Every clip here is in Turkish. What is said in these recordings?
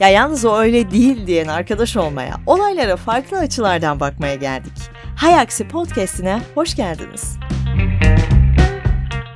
Ya yalnız o öyle değil diyen arkadaş olmaya, olaylara farklı açılardan bakmaya geldik. Hay Aksi Podcast'ine hoş geldiniz.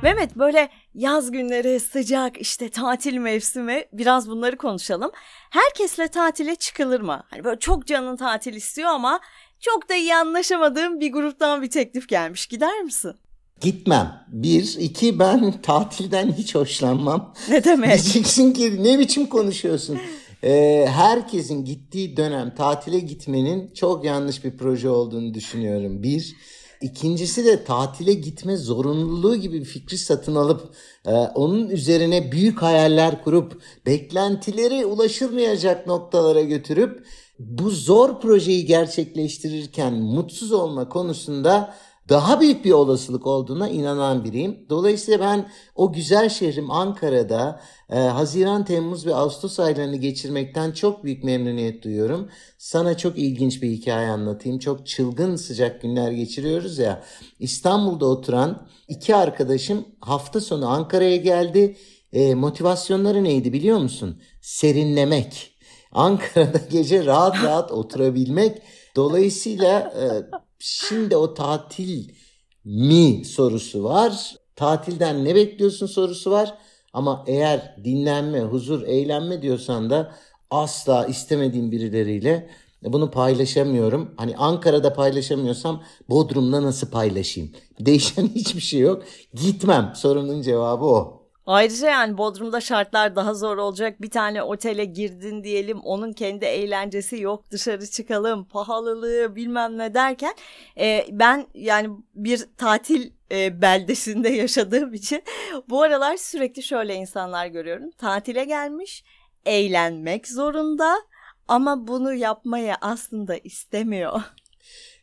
Mehmet böyle yaz günleri sıcak işte tatil mevsimi biraz bunları konuşalım. Herkesle tatile çıkılır mı? Hani böyle çok canın tatil istiyor ama çok da iyi anlaşamadığım bir gruptan bir teklif gelmiş. Gider misin? Gitmem. Bir, iki ben tatilden hiç hoşlanmam. Ne demek? Diyeceksin ki ne biçim konuşuyorsun? Ee, herkesin gittiği dönem tatile gitmenin çok yanlış bir proje olduğunu düşünüyorum. Bir. İkincisi de tatile gitme zorunluluğu gibi bir fikri satın alıp e, onun üzerine büyük hayaller kurup beklentileri ulaşılmayacak noktalara götürüp bu zor projeyi gerçekleştirirken mutsuz olma konusunda daha büyük bir olasılık olduğuna inanan biriyim. Dolayısıyla ben o güzel şehrim Ankara'da e, Haziran, Temmuz ve Ağustos aylarını geçirmekten çok büyük memnuniyet duyuyorum. Sana çok ilginç bir hikaye anlatayım. Çok çılgın sıcak günler geçiriyoruz ya. İstanbul'da oturan iki arkadaşım hafta sonu Ankara'ya geldi. E, motivasyonları neydi biliyor musun? Serinlemek. Ankara'da gece rahat rahat oturabilmek. Dolayısıyla e, Şimdi o tatil mi sorusu var. Tatilden ne bekliyorsun sorusu var. Ama eğer dinlenme, huzur, eğlenme diyorsan da asla istemediğim birileriyle bunu paylaşamıyorum. Hani Ankara'da paylaşamıyorsam Bodrum'da nasıl paylaşayım? Değişen hiçbir şey yok. Gitmem. Sorunun cevabı o. Ayrıca yani Bodrum'da şartlar daha zor olacak. Bir tane otele girdin diyelim onun kendi eğlencesi yok dışarı çıkalım pahalılığı bilmem ne derken e, ben yani bir tatil e, beldesinde yaşadığım için bu aralar sürekli şöyle insanlar görüyorum. Tatile gelmiş eğlenmek zorunda ama bunu yapmaya aslında istemiyor.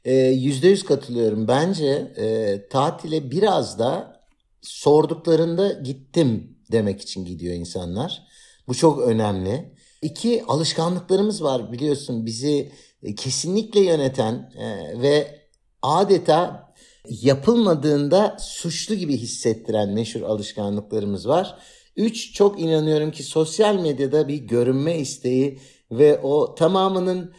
E, yüzde yüz katılıyorum. Bence e, tatile biraz da sorduklarında gittim demek için gidiyor insanlar. Bu çok önemli. İki alışkanlıklarımız var biliyorsun bizi e, kesinlikle yöneten e, ve adeta yapılmadığında suçlu gibi hissettiren meşhur alışkanlıklarımız var. Üç çok inanıyorum ki sosyal medyada bir görünme isteği ve o tamamının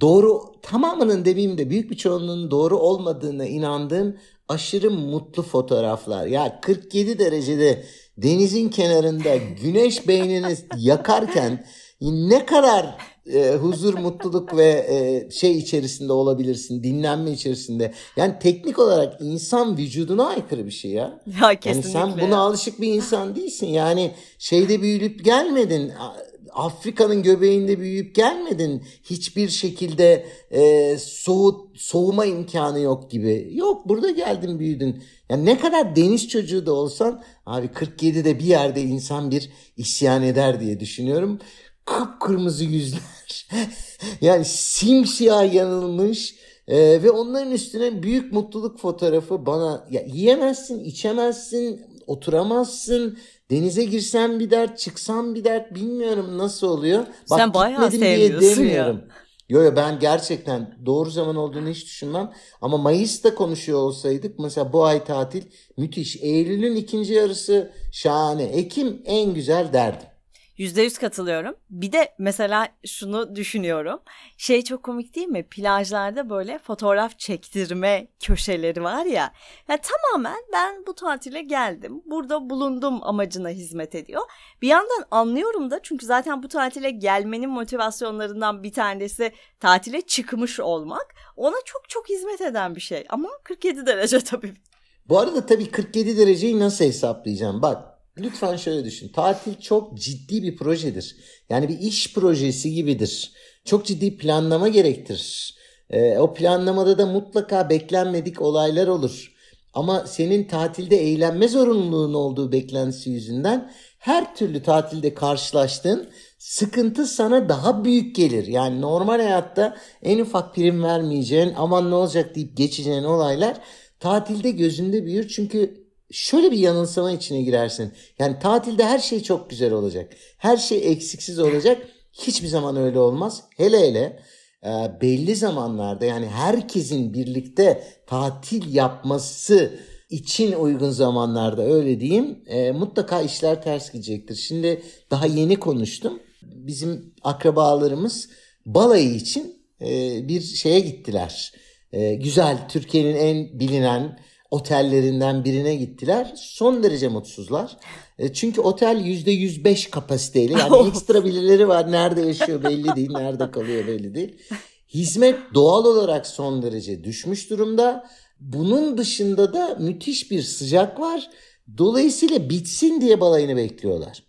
doğru tamamının demeyeyim de büyük bir çoğunluğunun doğru olmadığına inandığım aşırı mutlu fotoğraflar. Ya 47 derecede denizin kenarında güneş beynini yakarken ne kadar e, huzur, mutluluk ve e, şey içerisinde olabilirsin, dinlenme içerisinde. Yani teknik olarak insan vücuduna aykırı bir şey ya. Ya kesinlikle. Yani sen buna alışık bir insan değilsin. Yani şeyde büyüyüp gelmedin Afrika'nın göbeğinde büyüyüp gelmedin. Hiçbir şekilde e, soğut, soğuma imkanı yok gibi. Yok burada geldin büyüdün. Yani ne kadar deniz çocuğu da olsan abi 47'de bir yerde insan bir isyan eder diye düşünüyorum. Kıpkırmızı yüzler. yani simsiyah yanılmış. Ee, ve onların üstüne büyük mutluluk fotoğrafı bana ya yiyemezsin, içemezsin, oturamazsın, Denize girsem bir dert, çıksam bir dert bilmiyorum nasıl oluyor. Bak, Sen bayağı sevmiyorsun ya. Yo yo ben gerçekten doğru zaman olduğunu hiç düşünmem. Ama Mayıs'ta konuşuyor olsaydık mesela bu ay tatil müthiş. Eylül'ün ikinci yarısı şahane. Ekim en güzel derdim. Yüzde yüz katılıyorum. Bir de mesela şunu düşünüyorum. Şey çok komik değil mi? Plajlarda böyle fotoğraf çektirme köşeleri var ya. ya tamamen ben bu tatile geldim. Burada bulundum amacına hizmet ediyor. Bir yandan anlıyorum da çünkü zaten bu tatile gelmenin motivasyonlarından bir tanesi tatile çıkmış olmak. Ona çok çok hizmet eden bir şey. Ama 47 derece tabii. Bu arada tabii 47 dereceyi nasıl hesaplayacağım? Bak Lütfen şöyle düşün. Tatil çok ciddi bir projedir. Yani bir iş projesi gibidir. Çok ciddi planlama gerektirir. Ee, o planlamada da mutlaka beklenmedik olaylar olur. Ama senin tatilde eğlenme zorunluluğun olduğu beklentisi yüzünden her türlü tatilde karşılaştığın sıkıntı sana daha büyük gelir. Yani normal hayatta en ufak prim vermeyeceğin aman ne olacak deyip geçeceğin olaylar tatilde gözünde büyür. Çünkü şöyle bir yanılsama içine girersin. Yani tatilde her şey çok güzel olacak. Her şey eksiksiz olacak. Hiçbir zaman öyle olmaz. Hele hele e, belli zamanlarda yani herkesin birlikte tatil yapması için uygun zamanlarda öyle diyeyim e, mutlaka işler ters gidecektir. Şimdi daha yeni konuştum. bizim akrabalarımız balayı için e, bir şeye gittiler. E, güzel Türkiye'nin en bilinen otellerinden birine gittiler. Son derece mutsuzlar. E, çünkü otel %105 kapasiteyle yani ekstra birileri var. Nerede yaşıyor belli değil, nerede kalıyor belli değil. Hizmet doğal olarak son derece düşmüş durumda. Bunun dışında da müthiş bir sıcak var. Dolayısıyla bitsin diye balayını bekliyorlar.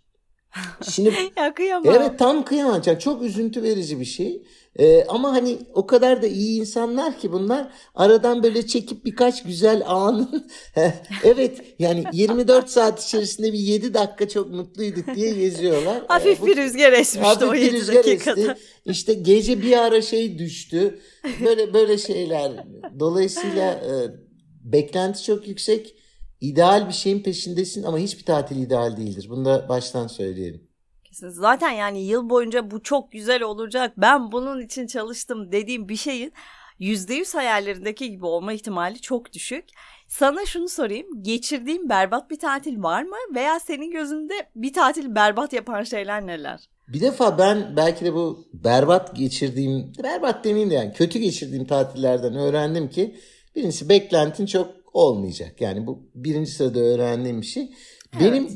Şimdi ya kıyamam. Evet tam kıyamam. Çok üzüntü verici bir şey. Ee, ama hani o kadar da iyi insanlar ki bunlar aradan böyle çekip birkaç güzel anın evet yani 24 saat içerisinde bir 7 dakika çok mutluyduk diye geziyorlar. Hafif ee, bu, bir rüzgar esmişti o 7 rüzgar dakikada. Esti. İşte gece bir ara şey düştü. Böyle böyle şeyler. Dolayısıyla e, beklenti çok yüksek. İdeal bir şeyin peşindesin ama hiçbir tatil ideal değildir. Bunu da baştan söyleyelim. Zaten yani yıl boyunca bu çok güzel olacak. Ben bunun için çalıştım dediğim bir şeyin %100 hayallerindeki gibi olma ihtimali çok düşük. Sana şunu sorayım. Geçirdiğin berbat bir tatil var mı? Veya senin gözünde bir tatil berbat yapan şeyler neler? Bir defa ben belki de bu berbat geçirdiğim, berbat demeyeyim de yani kötü geçirdiğim tatillerden öğrendim ki birincisi beklentin çok olmayacak. Yani bu birinci sırada öğrendiğim bir şey. Evet. Benim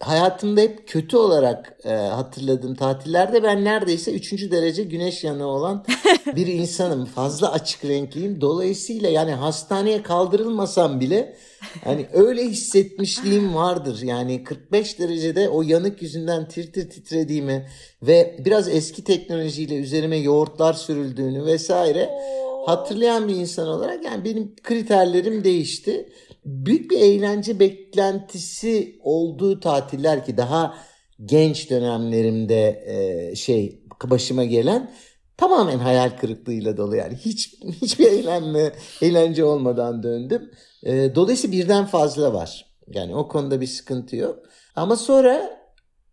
hayatımda hep kötü olarak e, hatırladığım tatillerde ben neredeyse üçüncü derece güneş yanığı olan bir insanım. Fazla açık renkliyim. Dolayısıyla yani hastaneye kaldırılmasam bile hani öyle hissetmişliğim vardır. Yani 45 derecede o yanık yüzünden tir tir titrediğimi ve biraz eski teknolojiyle üzerime yoğurtlar sürüldüğünü vesaire hatırlayan bir insan olarak yani benim kriterlerim değişti büyük bir eğlence beklentisi olduğu tatiller ki daha genç dönemlerimde e, şey başıma gelen tamamen hayal kırıklığıyla dolu yani hiç hiçbir eğlenme eğlence olmadan döndüm. E, dolayısıyla birden fazla var. Yani o konuda bir sıkıntı yok. Ama sonra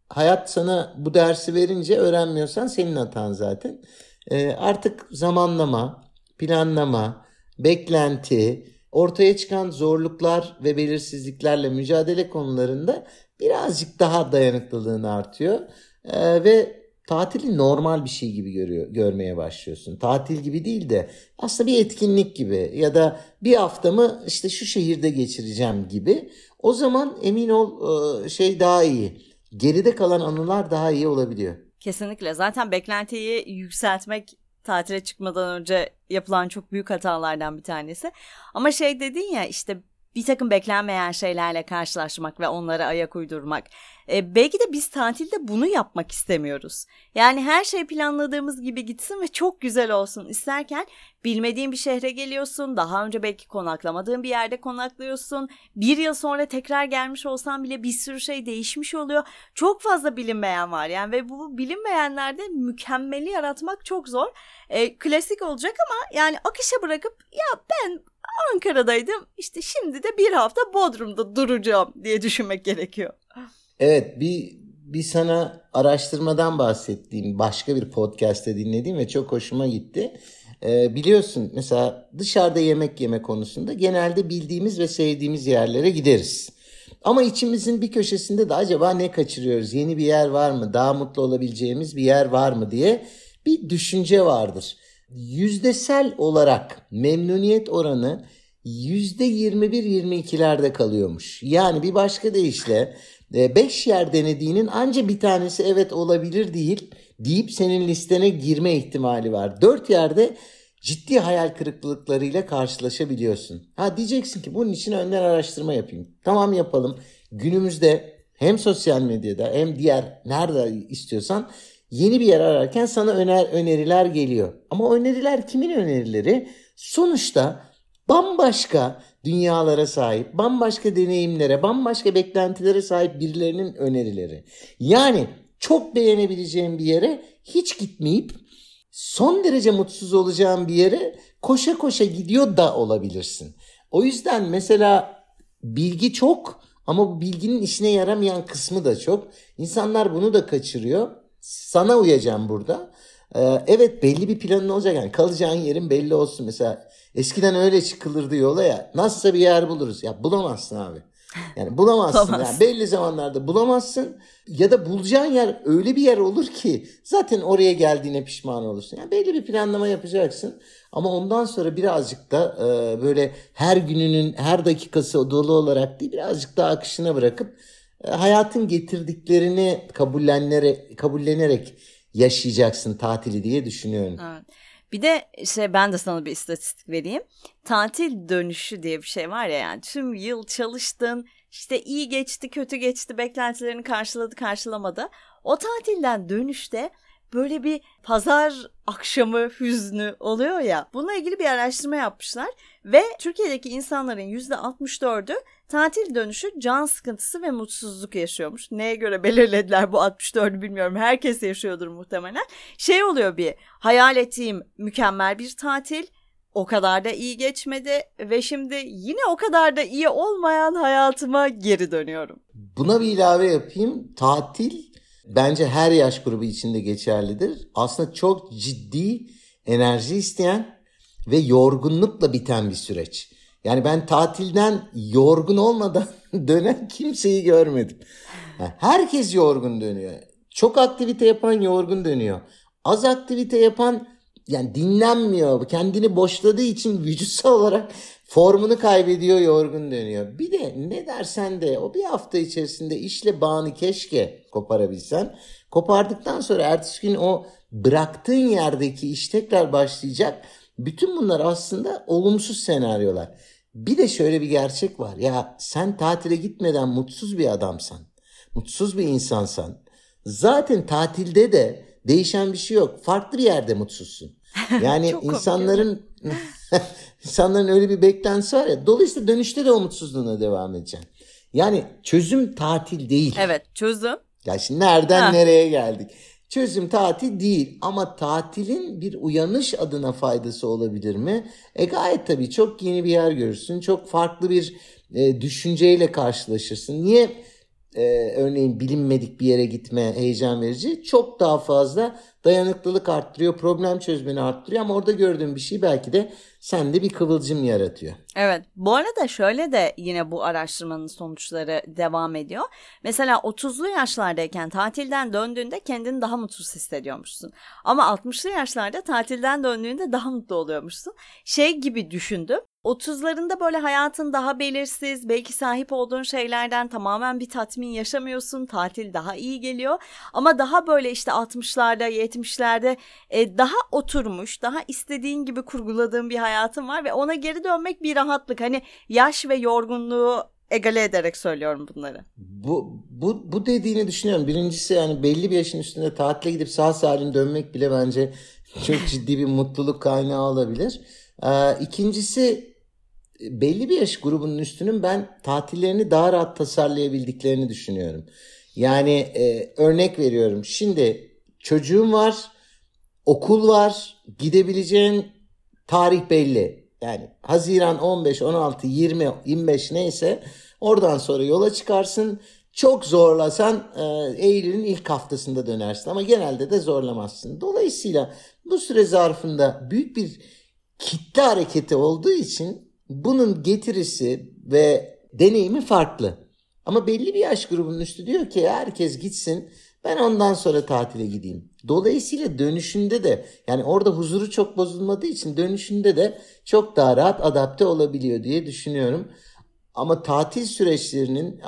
hayat sana bu dersi verince öğrenmiyorsan senin hatan zaten. E, artık zamanlama, planlama, beklenti, ortaya çıkan zorluklar ve belirsizliklerle mücadele konularında birazcık daha dayanıklılığın artıyor. Ee, ve tatili normal bir şey gibi görüyor, görmeye başlıyorsun. Tatil gibi değil de aslında bir etkinlik gibi ya da bir haftamı işte şu şehirde geçireceğim gibi. O zaman emin ol e, şey daha iyi. Geride kalan anılar daha iyi olabiliyor. Kesinlikle. Zaten beklentiyi yükseltmek tatile çıkmadan önce yapılan çok büyük hatalardan bir tanesi. Ama şey dedin ya işte bir takım beklenmeyen şeylerle karşılaşmak ve onlara ayak uydurmak. E, belki de biz tatilde bunu yapmak istemiyoruz. Yani her şey planladığımız gibi gitsin ve çok güzel olsun isterken bilmediğin bir şehre geliyorsun. Daha önce belki konaklamadığın bir yerde konaklıyorsun. Bir yıl sonra tekrar gelmiş olsan bile bir sürü şey değişmiş oluyor. Çok fazla bilinmeyen var yani ve bu bilinmeyenlerde mükemmeli yaratmak çok zor. E, klasik olacak ama yani akışa bırakıp ya ben Ankara'daydım işte şimdi de bir hafta Bodrum'da duracağım diye düşünmek gerekiyor. Evet bir bir sana araştırmadan bahsettiğim başka bir podcast'te dinlediğim ve çok hoşuma gitti. Ee, biliyorsun mesela dışarıda yemek yeme konusunda genelde bildiğimiz ve sevdiğimiz yerlere gideriz. Ama içimizin bir köşesinde de acaba ne kaçırıyoruz? Yeni bir yer var mı? Daha mutlu olabileceğimiz bir yer var mı diye bir düşünce vardır. Yüzdesel olarak memnuniyet oranı %21-22'lerde kalıyormuş. Yani bir başka deyişle 5 yer denediğinin anca bir tanesi evet olabilir değil deyip senin listene girme ihtimali var. 4 yerde ciddi hayal kırıklıklarıyla karşılaşabiliyorsun. Ha diyeceksin ki bunun için önden araştırma yapayım. Tamam yapalım. Günümüzde hem sosyal medyada hem diğer nerede istiyorsan yeni bir yer ararken sana öner öneriler geliyor. Ama öneriler kimin önerileri? Sonuçta bambaşka dünyalara sahip, bambaşka deneyimlere, bambaşka beklentilere sahip birilerinin önerileri. Yani çok beğenebileceğim bir yere hiç gitmeyip son derece mutsuz olacağım bir yere koşa koşa gidiyor da olabilirsin. O yüzden mesela bilgi çok ama bu bilginin işine yaramayan kısmı da çok. İnsanlar bunu da kaçırıyor. Sana uyacağım burada. Ee, evet belli bir planın olacak yani kalacağın yerin belli olsun. Mesela eskiden öyle çıkılırdı yola ya nasılsa bir yer buluruz. Ya bulamazsın abi. Yani bulamazsın. Yani belli zamanlarda bulamazsın ya da bulacağın yer öyle bir yer olur ki zaten oraya geldiğine pişman olursun. Yani belli bir planlama yapacaksın ama ondan sonra birazcık da e, böyle her gününün her dakikası dolu olarak değil birazcık daha akışına bırakıp hayatın getirdiklerini kabullenerek kabullenerek yaşayacaksın tatili diye düşünüyorum. Evet. Bir de şey ben de sana bir istatistik vereyim. Tatil dönüşü diye bir şey var ya yani tüm yıl çalıştın işte iyi geçti kötü geçti beklentilerini karşıladı karşılamadı. O tatilden dönüşte böyle bir pazar akşamı hüznü oluyor ya. Bununla ilgili bir araştırma yapmışlar ve Türkiye'deki insanların %64'ü tatil dönüşü can sıkıntısı ve mutsuzluk yaşıyormuş. Neye göre belirlediler bu 64'ü bilmiyorum. Herkes yaşıyordur muhtemelen. Şey oluyor bir hayal ettiğim mükemmel bir tatil o kadar da iyi geçmedi ve şimdi yine o kadar da iyi olmayan hayatıma geri dönüyorum. Buna bir ilave yapayım. Tatil bence her yaş grubu içinde geçerlidir. Aslında çok ciddi enerji isteyen ve yorgunlukla biten bir süreç. Yani ben tatilden yorgun olmadan dönen kimseyi görmedim. Herkes yorgun dönüyor. Çok aktivite yapan yorgun dönüyor. Az aktivite yapan yani dinlenmiyor. Kendini boşladığı için vücutsal olarak formunu kaybediyor, yorgun dönüyor. Bir de ne dersen de o bir hafta içerisinde işle bağını keşke koparabilsen. Kopardıktan sonra ertesi gün o bıraktığın yerdeki iş tekrar başlayacak. Bütün bunlar aslında olumsuz senaryolar. Bir de şöyle bir gerçek var. Ya sen tatile gitmeden mutsuz bir adamsan, mutsuz bir insansan zaten tatilde de değişen bir şey yok. Farklı bir yerde mutsuzsun. Yani insanların insanların öyle bir beklentisi var ya. Dolayısıyla dönüşte de o mutsuzluğuna devam edeceksin. Yani çözüm tatil değil. Evet çözüm. Ya şimdi nereden ha. nereye geldik? Çözüm tatil değil ama tatilin bir uyanış adına faydası olabilir mi? E gayet tabii çok yeni bir yer görürsün. Çok farklı bir e, düşünceyle karşılaşırsın. Niye e, örneğin bilinmedik bir yere gitme heyecan verici? Çok daha fazla dayanıklılık arttırıyor, problem çözmeni arttırıyor ama orada gördüğün bir şey belki de sende bir kıvılcım yaratıyor. Evet. Bu arada şöyle de yine bu araştırmanın sonuçları devam ediyor. Mesela 30'lu yaşlardayken tatilden döndüğünde kendini daha mutsuz hissediyormuşsun. Ama 60'lı yaşlarda tatilden döndüğünde daha mutlu oluyormuşsun. Şey gibi düşündüm. 30'larında böyle hayatın daha belirsiz, belki sahip olduğun şeylerden tamamen bir tatmin yaşamıyorsun. Tatil daha iyi geliyor. Ama daha böyle işte 60'larda, 70'lerde e, daha oturmuş, daha istediğin gibi kurguladığın bir hayatın var ve ona geri dönmek bir rahatlık. Hani yaş ve yorgunluğu egale ederek söylüyorum bunları. Bu, bu, bu dediğini düşünüyorum. Birincisi yani belli bir yaşın üstünde tatile gidip sağ salim dönmek bile bence çok ciddi bir mutluluk kaynağı olabilir. Ee, ikincisi belli bir yaş grubunun üstünün ben tatillerini daha rahat tasarlayabildiklerini düşünüyorum. Yani e, örnek veriyorum. Şimdi çocuğum var, okul var, gidebileceğin tarih belli. Yani Haziran 15, 16, 20, 25 neyse oradan sonra yola çıkarsın. Çok zorlasan e, Eylül'ün ilk haftasında dönersin ama genelde de zorlamazsın. Dolayısıyla bu süre zarfında büyük bir kitle hareketi olduğu için bunun getirisi ve deneyimi farklı. Ama belli bir yaş grubunun üstü diyor ki herkes gitsin ben ondan sonra tatile gideyim. Dolayısıyla dönüşünde de yani orada huzuru çok bozulmadığı için dönüşünde de çok daha rahat adapte olabiliyor diye düşünüyorum. Ama tatil süreçlerinin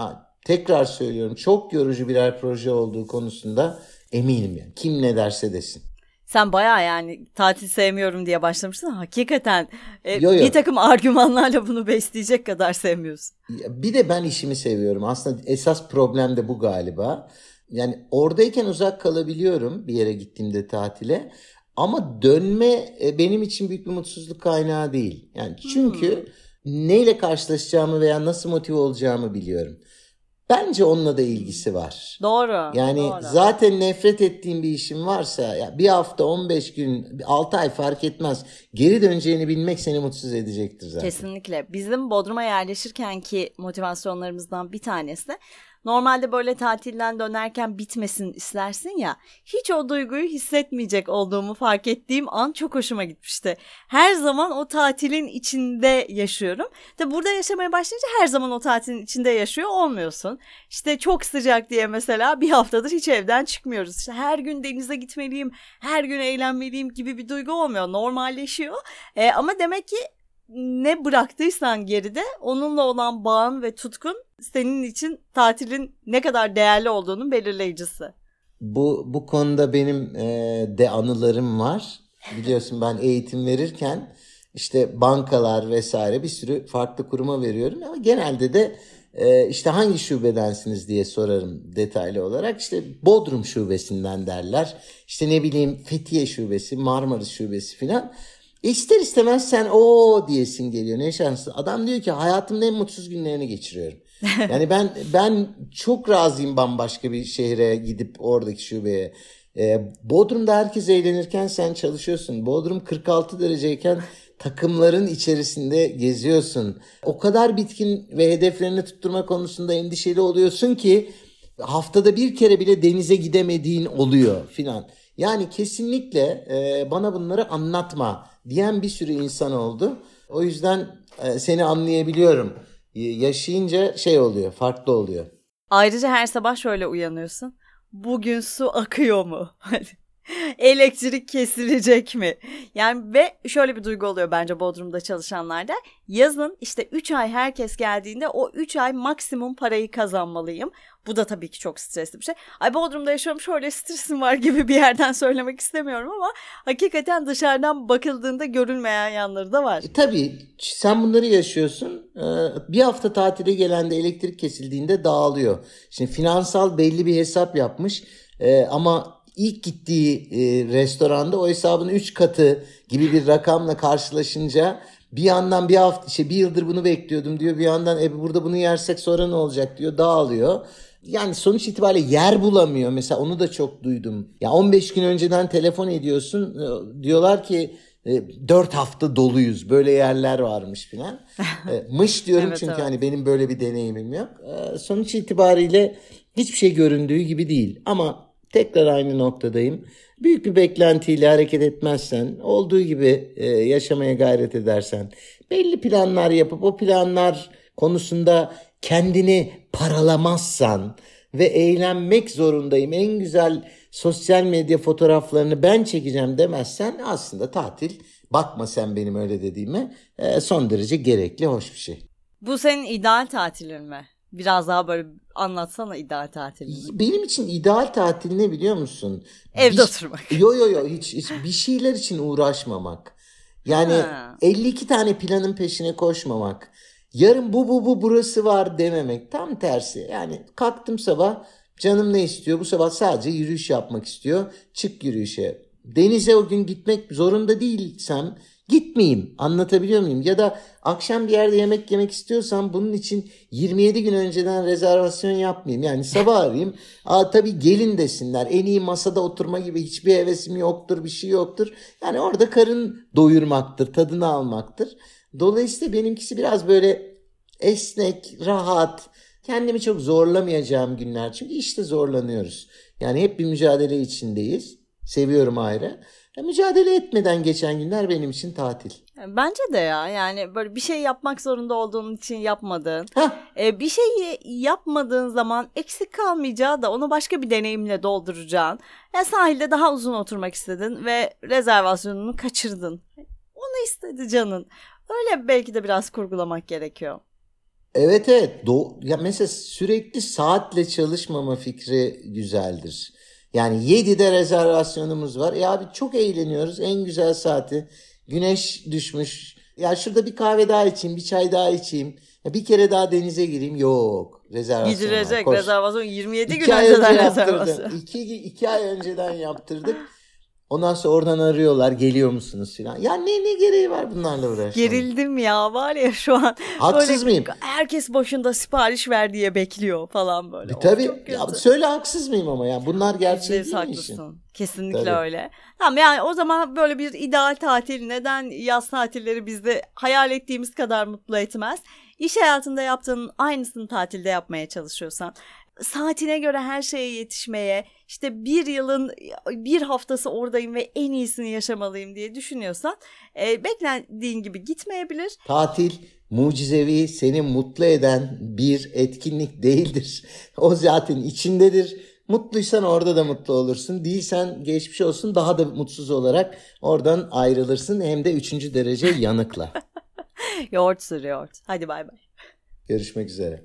tekrar söylüyorum çok yorucu birer proje olduğu konusunda eminim yani. Kim ne derse desin. Sen baya yani tatil sevmiyorum diye başlamıştın. Hakikaten e, yo, yo. bir takım argümanlarla bunu besleyecek kadar sevmiyorsun. Bir de ben işimi seviyorum. Aslında esas problem de bu galiba. Yani oradayken uzak kalabiliyorum bir yere gittiğimde tatile. Ama dönme e, benim için büyük bir mutsuzluk kaynağı değil. Yani çünkü hmm. neyle karşılaşacağımı veya nasıl motive olacağımı biliyorum. Bence onunla da ilgisi var. Doğru. Yani doğru. zaten nefret ettiğim bir işim varsa ya bir hafta 15 gün 6 ay fark etmez. Geri döneceğini bilmek seni mutsuz edecektir zaten. Kesinlikle. Bizim Bodrum'a yerleşirken ki motivasyonlarımızdan bir tanesi Normalde böyle tatilden dönerken bitmesin istersin ya. Hiç o duyguyu hissetmeyecek olduğumu fark ettiğim an çok hoşuma gitmişti. Her zaman o tatilin içinde yaşıyorum. De burada yaşamaya başlayınca her zaman o tatilin içinde yaşıyor olmuyorsun. İşte çok sıcak diye mesela bir haftadır hiç evden çıkmıyoruz. İşte her gün denize gitmeliyim, her gün eğlenmeliyim gibi bir duygu olmuyor. Normalleşiyor. E, ama demek ki ne bıraktıysan geride onunla olan bağın ve tutkun senin için tatilin ne kadar değerli olduğunun belirleyicisi. Bu bu konuda benim e, de anılarım var. Biliyorsun ben eğitim verirken işte bankalar vesaire bir sürü farklı kuruma veriyorum ama genelde de e, işte hangi şubedensiniz diye sorarım detaylı olarak. İşte Bodrum şubesinden derler. İşte ne bileyim Fethiye şubesi, Marmaris şubesi filan. İster istemez sen o diyesin geliyor. Ne şanslı. Adam diyor ki hayatımın en mutsuz günlerini geçiriyorum. Yani ben ben çok razıyım bambaşka bir şehre gidip oradaki şubeye. Ee, Bodrum'da herkes eğlenirken sen çalışıyorsun. Bodrum 46 dereceyken takımların içerisinde geziyorsun. O kadar bitkin ve hedeflerini tutturma konusunda endişeli oluyorsun ki haftada bir kere bile denize gidemediğin oluyor filan. Yani kesinlikle e, bana bunları anlatma diyen bir sürü insan oldu. O yüzden e, seni anlayabiliyorum. Yaşayınca şey oluyor, farklı oluyor. Ayrıca her sabah şöyle uyanıyorsun. Bugün su akıyor mu? Elektrik kesilecek mi? Yani ve şöyle bir duygu oluyor bence Bodrum'da çalışanlarda. Yazın işte 3 ay herkes geldiğinde o 3 ay maksimum parayı kazanmalıyım. Bu da tabii ki çok stresli bir şey. Ay Bodrum'da yaşıyorum şöyle stresim var gibi bir yerden söylemek istemiyorum ama hakikaten dışarıdan bakıldığında görülmeyen yanları da var. E, tabii sen bunları yaşıyorsun. Ee, bir hafta tatile gelen de elektrik kesildiğinde dağılıyor. Şimdi finansal belli bir hesap yapmış. Ee, ama ilk gittiği e, restoranda o hesabın 3 katı gibi bir rakamla karşılaşınca bir yandan bir hafta işte bir yıldır bunu bekliyordum diyor. Bir yandan e, burada bunu yersek sonra ne olacak diyor. Dağılıyor. Yani sonuç itibariyle yer bulamıyor. Mesela onu da çok duydum. Ya 15 gün önceden telefon ediyorsun. E, diyorlar ki 4 hafta doluyuz. Böyle yerler varmış filan. Mış diyorum evet, çünkü evet. hani benim böyle bir deneyimim yok. Sonuç itibariyle hiçbir şey göründüğü gibi değil. Ama Tekrar aynı noktadayım. Büyük bir beklentiyle hareket etmezsen, olduğu gibi e, yaşamaya gayret edersen, belli planlar yapıp o planlar konusunda kendini paralamazsan ve eğlenmek zorundayım. En güzel sosyal medya fotoğraflarını ben çekeceğim demezsen aslında tatil bakma sen benim öyle dediğime e, son derece gerekli hoş bir şey. Bu senin ideal tatilin mi? Biraz daha böyle anlatsana ideal tatilini. Benim için ideal tatil ne biliyor musun? Evde bir, oturmak. Yo yo yo hiç, hiç bir şeyler için uğraşmamak. Yani ha. 52 tane planın peşine koşmamak. Yarın bu bu bu burası var dememek. Tam tersi. Yani kalktım sabah canım ne istiyor? Bu sabah sadece yürüyüş yapmak istiyor. Çık yürüyüşe. Denize o gün gitmek zorunda değilsem Gitmeyeyim anlatabiliyor muyum? Ya da akşam bir yerde yemek yemek istiyorsam bunun için 27 gün önceden rezervasyon yapmayayım. Yani sabah arayayım. Aa, tabii gelin desinler. En iyi masada oturma gibi hiçbir hevesim yoktur bir şey yoktur. Yani orada karın doyurmaktır tadını almaktır. Dolayısıyla benimkisi biraz böyle esnek, rahat, kendimi çok zorlamayacağım günler. Çünkü işte zorlanıyoruz. Yani hep bir mücadele içindeyiz. Seviyorum ayrı. Ya, mücadele etmeden geçen günler benim için tatil. Bence de ya yani böyle bir şey yapmak zorunda olduğun için yapmadığın, e, bir şeyi yapmadığın zaman eksik kalmayacağı da onu başka bir deneyimle dolduracağın. Ya sahilde daha uzun oturmak istedin ve rezervasyonunu kaçırdın. Onu istedi canın. Öyle belki de biraz kurgulamak gerekiyor. Evet evet. Do ya mesela sürekli saatle çalışmama fikri güzeldir. Yani 7'de rezervasyonumuz var. E abi çok eğleniyoruz. En güzel saati. Güneş düşmüş. Ya şurada bir kahve daha içeyim, bir çay daha içeyim. Ya bir kere daha denize gireyim. Yok. Rezervasyon Gidilecek var. rezervasyon 27 iki gün önceden rezervasyon. İki, iki ay önceden yaptırdık. Ondan sonra oradan arıyorlar geliyor musunuz filan. Ya ne ne gereği var bunlarla uğraşmak? Gerildim ya var ya şu an. Haksız böyle, mıyım? Herkes başında sipariş ver diye bekliyor falan böyle. E, tabii ya, söyle haksız mıyım ama ya bunlar gerçek değil mi işin? Kesinlikle tabii. öyle. Tamam yani o zaman böyle bir ideal tatil neden yaz tatilleri bizde hayal ettiğimiz kadar mutlu etmez? İş hayatında yaptığının aynısını tatilde yapmaya çalışıyorsan, saatine göre her şeye yetişmeye, işte bir yılın bir haftası oradayım ve en iyisini yaşamalıyım diye düşünüyorsan e, beklendiğin gibi gitmeyebilir. Tatil mucizevi, seni mutlu eden bir etkinlik değildir. O zaten içindedir. Mutluysan orada da mutlu olursun. Değilsen geçmiş olsun daha da mutsuz olarak oradan ayrılırsın. Hem de üçüncü derece yanıkla. yoğurt sür yoğurt. Hadi bay bay. Görüşmek üzere.